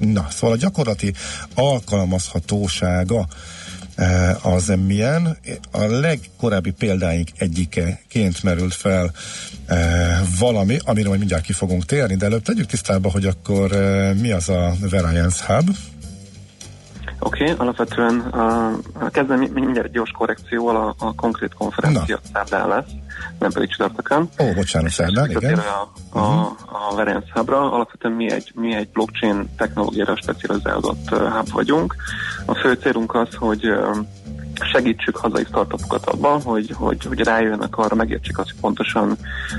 na, szóval a gyakorlati alkalmazhatósága az milyen. A legkorábbi példáink egyikeként merült fel valami, amiről majd mindjárt ki fogunk térni, de előbb tegyük tisztába, hogy akkor mi az a Variance Hub, Oké, okay, alapvetően uh, kezdem mindjárt gyors korrekcióval a, a konkrét konferencia szerdán lesz, nem pedig csütörtökön. Ó, bocsánat, szerdán, igen. A, a, uh-huh. a Variance Hubra, alapvetően mi egy, mi egy blockchain technológiára specializálódott hub vagyunk. A fő célunk az, hogy segítsük hazai startupokat abban, hogy, hogy, hogy rájönnek arra, megértsék azt, hogy pontosan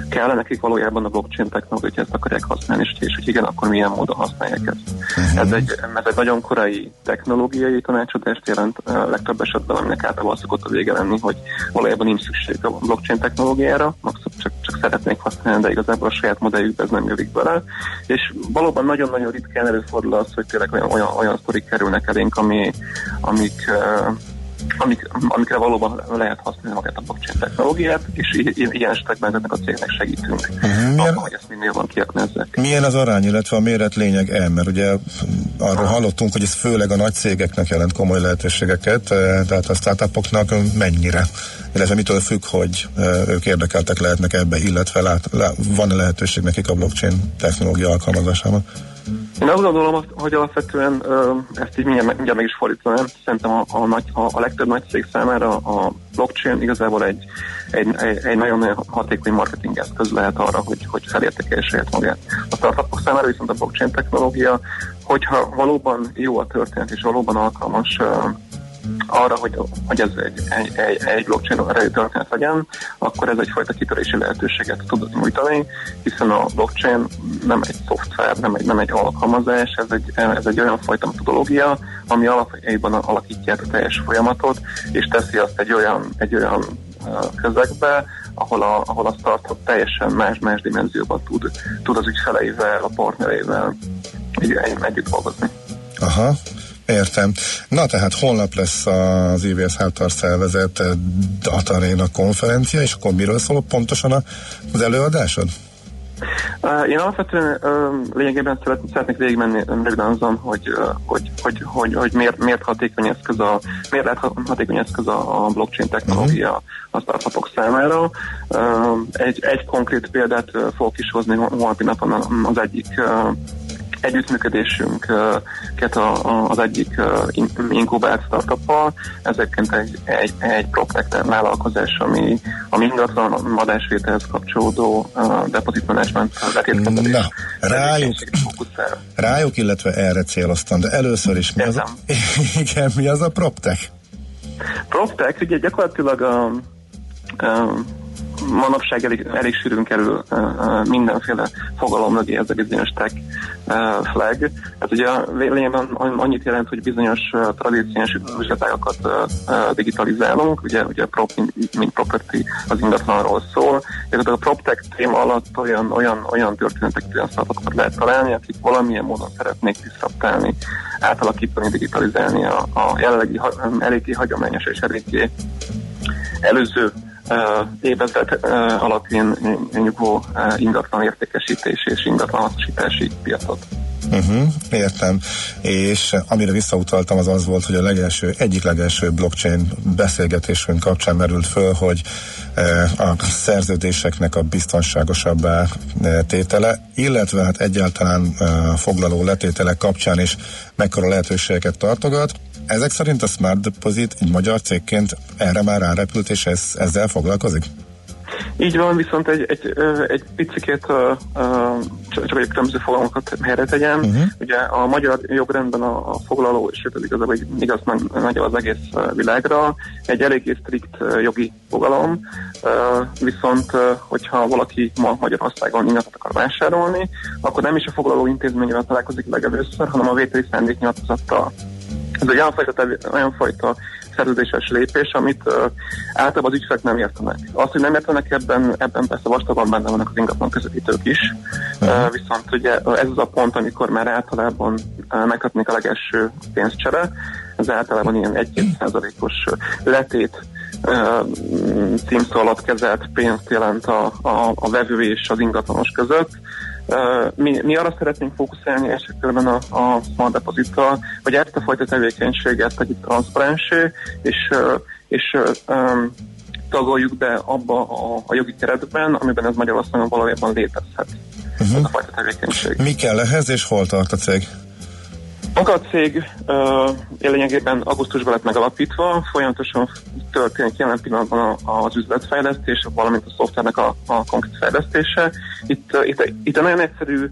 kell nekik valójában a blockchain technológia, hogy ezt akarják használni, és, hogy igen, akkor milyen módon használják ezt. Uh-huh. Ez, egy, ez egy nagyon korai technológiai tanácsadást jelent a legtöbb esetben, aminek általában szokott a vége lenni, hogy valójában nincs szükség a blockchain technológiára, csak, csak szeretnék használni, de igazából a saját modelljükbe ez nem jörik bele. És valóban nagyon-nagyon ritkán előfordul az, hogy tényleg olyan, olyan, olyan sztorik kerülnek elénk, ami, amik uh, amik, amikre valóban lehet használni magát a blockchain technológiát, és ilyen esetekben ennek a cégnek segítünk, uh-huh. Milyen, abban, hogy ezt minél van kiaknázzák. Milyen az arány, illetve a méret lényeg el? Mert ugye arról hallottunk, hogy ez főleg a nagy cégeknek jelent komoly lehetőségeket, eh, tehát a startupoknak mennyire? Illetve mitől függ, hogy ők érdekeltek lehetnek ebbe, illetve lát, van-e lehetőség nekik a blockchain technológia alkalmazásában? Én azt gondolom, hogy alapvetően ezt így mindjárt, mindjárt meg is fordítanám. Szerintem a, a, nagy, a, a legtöbb nagy cég számára a blockchain igazából egy, egy, egy nagyon hatékony marketing eszköz lehet arra, hogy, hogy felértékelje saját magát. A startupok számára viszont a blockchain technológia, hogyha valóban jó a történet és valóban alkalmas arra, hogy, hogy ez egy, egy, egy, egy blockchain történet legyen, akkor ez egyfajta kitörési lehetőséget tud nyújtani, hiszen a blockchain nem egy szoftver, nem egy, nem egy alkalmazás, ez egy, ez egy olyan fajta metodológia, ami alapjaiban alakítja a teljes folyamatot, és teszi azt egy olyan, egy olyan közegbe, ahol a, ahol a startup teljesen más-más dimenzióban tud, tud az ügyfeleivel, a partnereivel egy, együtt dolgozni. Aha, Értem. Na tehát holnap lesz az IVS által szervezett Dataréna konferencia, és akkor miről szól pontosan az előadásod? Uh, én alapvetően uh, lényegében szeret, szeretnék végigmenni röviden azon, hogy, uh, hogy, hogy, hogy, hogy miért, miért hatékony eszköz a, miért lehet hatékony eszköz a, a blockchain technológia uh-huh. a startupok számára. Uh, egy, egy konkrét példát uh, fogok is hozni holnapi napon az egyik uh, együttműködésünket az egyik inkubált startuppal. Ezekként egy, egy, egy PropTech vállalkozás, ami, ami ingatlan adásvételhez kapcsolódó deposit management Na, rájuk, rájuk, illetve erre céloztam, de először is mi az, a, igen, mi az a PropTech? PropTech ugye gyakorlatilag a, a manapság elég, elég sűrűn kerül mindenféle fogalom mögé ez a bizonyos tech flag. Ez ugye lényegben annyit jelent, hogy bizonyos tradíciós üzletágakat digitalizálunk, ugye, ugye prop, mint, property az ingatlanról szól, és a PropTech téma alatt olyan, olyan, olyan történetek, olyan startupokat lehet találni, akik valamilyen módon szeretnék disruptálni, átalakítani, digitalizálni a, a jelenlegi eléggé hagyományos és eléggé előző évezet alapján nyugvó ingatlan értékesítés és ingatlan hasznosítási piacot. Uh-huh, értem. És amire visszautaltam az az volt, hogy a legelső, egyik legelső blockchain beszélgetésünk kapcsán merült föl, hogy a szerződéseknek a biztonságosabbá tétele, illetve hát egyáltalán foglaló letétele kapcsán is mekkora lehetőségeket tartogat. Ezek szerint a Smart Deposit egy magyar cégként erre már rárepült, és ez, ezzel foglalkozik? Így van, viszont egy, egy, egy picikét csak egy különböző fogalmakat helyre tegyem. Uh-huh. Ugye a magyar jogrendben a, a foglaló, és sőt, igazából igaz nagy az egész világra, egy eléggé strikt jogi fogalom, viszont hogyha valaki ma Magyarországon ingatot akar vásárolni, akkor nem is a foglaló intézményével találkozik legelőször, hanem a vételi szándéknyilatkozattal. Ez egy olyan fajta, olyan fajta szerződéses lépés, amit uh, általában az ügyfelek nem értenek. Azt, hogy nem értenek ebben, ebben persze vastagon benne vannak az ingatlan közvetítők is, uh-huh. uh, viszont ugye ez az a pont, amikor már általában uh, meghatnék a legelső pénzcsere, ez általában ilyen 1-2 százalékos letét címszó alatt kezelt pénzt jelent a, a, a vevő és az ingatlanos között, mi, mi arra szeretnénk fókuszálni esetben a, a Smart Deposittal, hogy ezt a fajta tevékenységet tegyük transzparensé, és, és um, tagoljuk be abba a, a jogi keretben, amiben ez Magyarországon valójában létezhet. Uh-huh. Ez a fajta tevékenység. Mi kell ehhez, és hol tart a cég? Maga a cég uh, lényegében augusztusban lett megalapítva, folyamatosan történik jelen pillanatban az üzletfejlesztés, valamint a szoftvernek a, a konkrét fejlesztése. Itt, uh, itt, itt egy nagyon egyszerű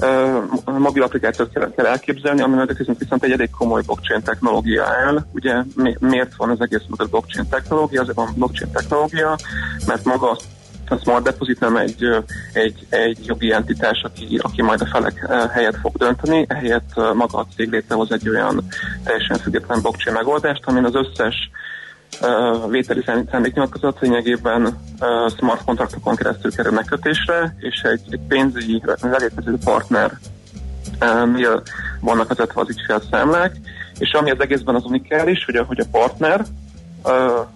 uh, mobil applikációt kell, kell elképzelni, ami viszont, viszont egy elég komoly blockchain technológia áll. Ugye mi, miért van az egész mögött blockchain technológia? Azért van blockchain technológia, mert maga a Smart Deposit nem egy, egy, egy jogi entitás, aki, aki majd a felek helyet fog dönteni, ehelyett maga a cég létrehoz egy olyan teljesen független blockchain megoldást, amin az összes vételi szándéknyilatkozat lényegében smart kontraktokon keresztül kerül megkötésre, és egy, egy pénzügyi lelétező partner vannak vezetve az ügyfélszámlák, és ami az egészben az unikális, hogy a, hogy a partner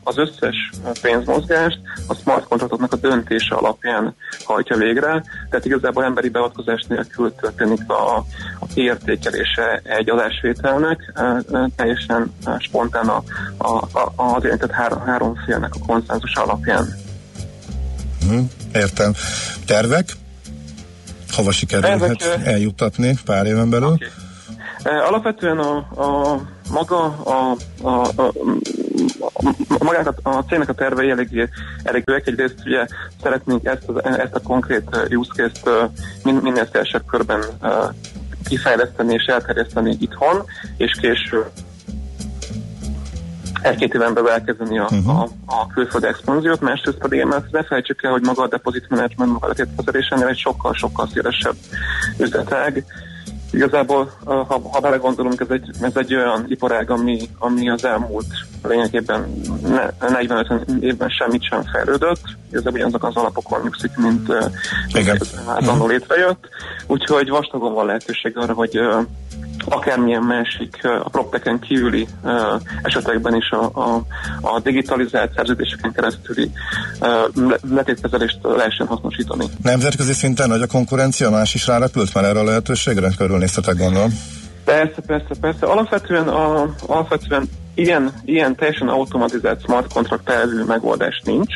az összes pénzmozgást a smart kontraktoknak a döntése alapján hajtja végre, tehát igazából emberi beavatkozás nélkül történik a, a kiértékelése egy adásvételnek, teljesen spontán a, a, a, az érintett három, három félnek a konszenzus alapján. Hmm, értem. Tervek? Hova sikerülhet Tervek, eljuttatni pár éven belül? Okay. Alapvetően a, a maga a, a, a, a, magának a, a cégnek a tervei elég, elég bőek. Egyrészt ugye szeretnénk ezt, ezt a konkrét use case-t min, minél szélesebb körben kifejleszteni és elterjeszteni itthon, és később egy-két éven belül elkezdeni a, uh-huh. a, a külföldi expanziót, másrészt pedig mert ne felejtsük el, hogy maga a deposit management, maga a kezelésénél egy sokkal-sokkal szélesebb üzletág, Igazából, ha, ha belegondolunk, ez egy, ez egy olyan iparág, ami, ami az elmúlt lényegében 40-50 évben semmit sem fejlődött. Igazából ugyanazok az alapokon nyugszik, mint uh, létrejött. Úgyhogy vastagon van lehetőség arra, hogy uh, akármilyen másik a propteken kívüli esetekben is a, a, a digitalizált szerződéseken keresztüli letétkezelést lehessen hasznosítani. Nemzetközi szinten nagy a konkurencia, más is rárepült már erre a lehetőségre? Körülnéztetek gondolom. Persze, persze, persze. Alapvetően, a, alapvetően ilyen, ilyen teljesen automatizált smart contract elvű megoldás nincs,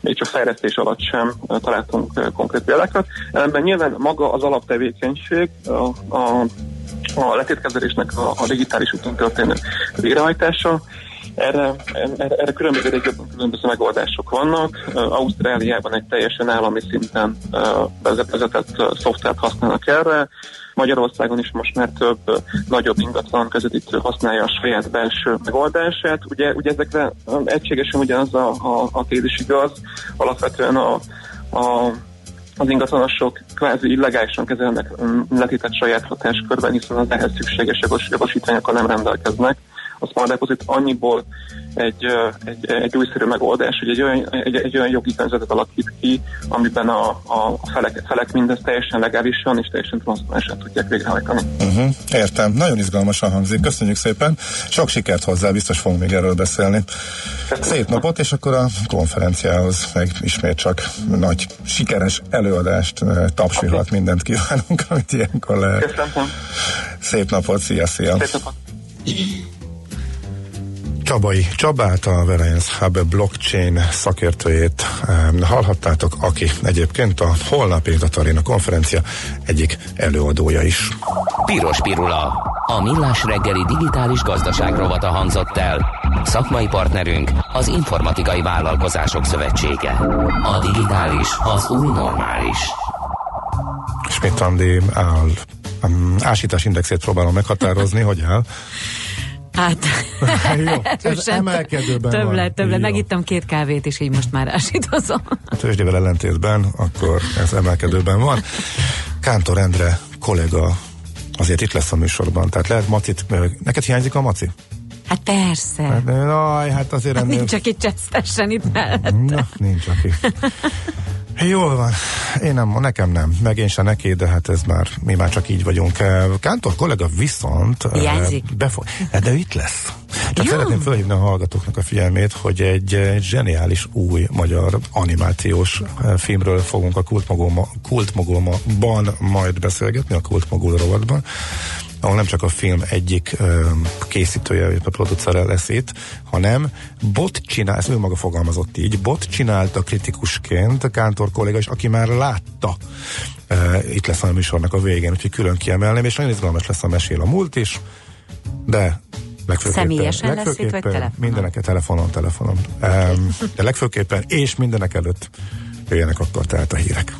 még csak fejlesztés alatt sem találtunk konkrét példákat. Ebben nyilván maga az alaptevékenység, a, a a letétkezelésnek a, a digitális úton történő végrehajtása. Erre, erre, erre különböző régiókban különböző megoldások vannak. Ausztráliában egy teljesen állami szinten vezetett szoftvert használnak erre. Magyarországon is most már több nagyobb ingatlan közvetítő használja a saját belső megoldását. Ugye, ugye ezekre egységesen ugyanaz a, a, a tézis igaz, alapvetően a, a az ingatlanosok kvázi illegálisan kezelnek mm, letített saját hatáskörben, hiszen az ehhez szükséges jogos, jogosítványokkal nem rendelkeznek, a Smart Deposit annyiból egy, egy, egy újszerű megoldás, hogy egy olyan, egy, egy olyan jogi környezetet alakít ki, amiben a, a felek, felek mindezt teljesen legálisan és teljesen transzparensen tudják végrehajtani. Uh-huh, értem, nagyon izgalmasan hangzik, köszönjük szépen, sok sikert hozzá, biztos fogunk még erről beszélni. Köszönöm. Szép napot, és akkor a konferenciához meg ismét csak nagy sikeres előadást, tapsilat, okay. mindent kívánunk, amit ilyenkor lehet. Köszönöm. Szép napot, szia, szia! Szép napot. Csabai Csabát, a Variance Hub blockchain szakértőjét hallhattátok, aki egyébként a holnapi Tatarina konferencia egyik előadója is. Piros Pirula, a millás reggeli digitális gazdaság rovata hangzott el. Szakmai partnerünk az Informatikai Vállalkozások Szövetsége. A digitális az új normális. Schmidt Andi áll, ásítás indexét próbálom meghatározni, hogy áll. Hát, Jó, ez emelkedőben több van. lett, több lett. Megittem két kávét, és így most már ásítozom. A tőzsdével ellentétben, akkor ez emelkedőben van. Kántor Endre kollega azért itt lesz a műsorban, tehát lehet macit, neked hiányzik a maci? Hát persze. Hát, aj, hát azért Hát ennél... nincs, aki csesztessen itt mellett. Na, nincs aki. Jól van, én nem, nekem nem, meg én se neki, de hát ez már, mi már csak így vagyunk. Kántor kollega viszont Hiányzik. befo- de ő itt lesz. Csak Jó. szeretném felhívni a hallgatóknak a figyelmét, hogy egy, zseniális új magyar animációs eh, filmről fogunk a Kultmogulma, Kultmogulmaban majd beszélgetni, a Kultmogul rovatban ahol nem csak a film egyik ö, készítője, a producere lesz itt, hanem bot csinál, ez ő maga fogalmazott így, bot csinálta kritikusként Kántor kolléga is, aki már látta ö, itt lesz a műsornak a végén, úgyhogy külön kiemelném, és nagyon izgalmas lesz a mesél a múlt is, de legfőképpen, Személyesen lesz itt, vagy legfőképpen telefonon? Mindeneket telefonon, telefonon. Um, de legfőképpen, és mindenek előtt jöjjenek akkor tehát a hírek.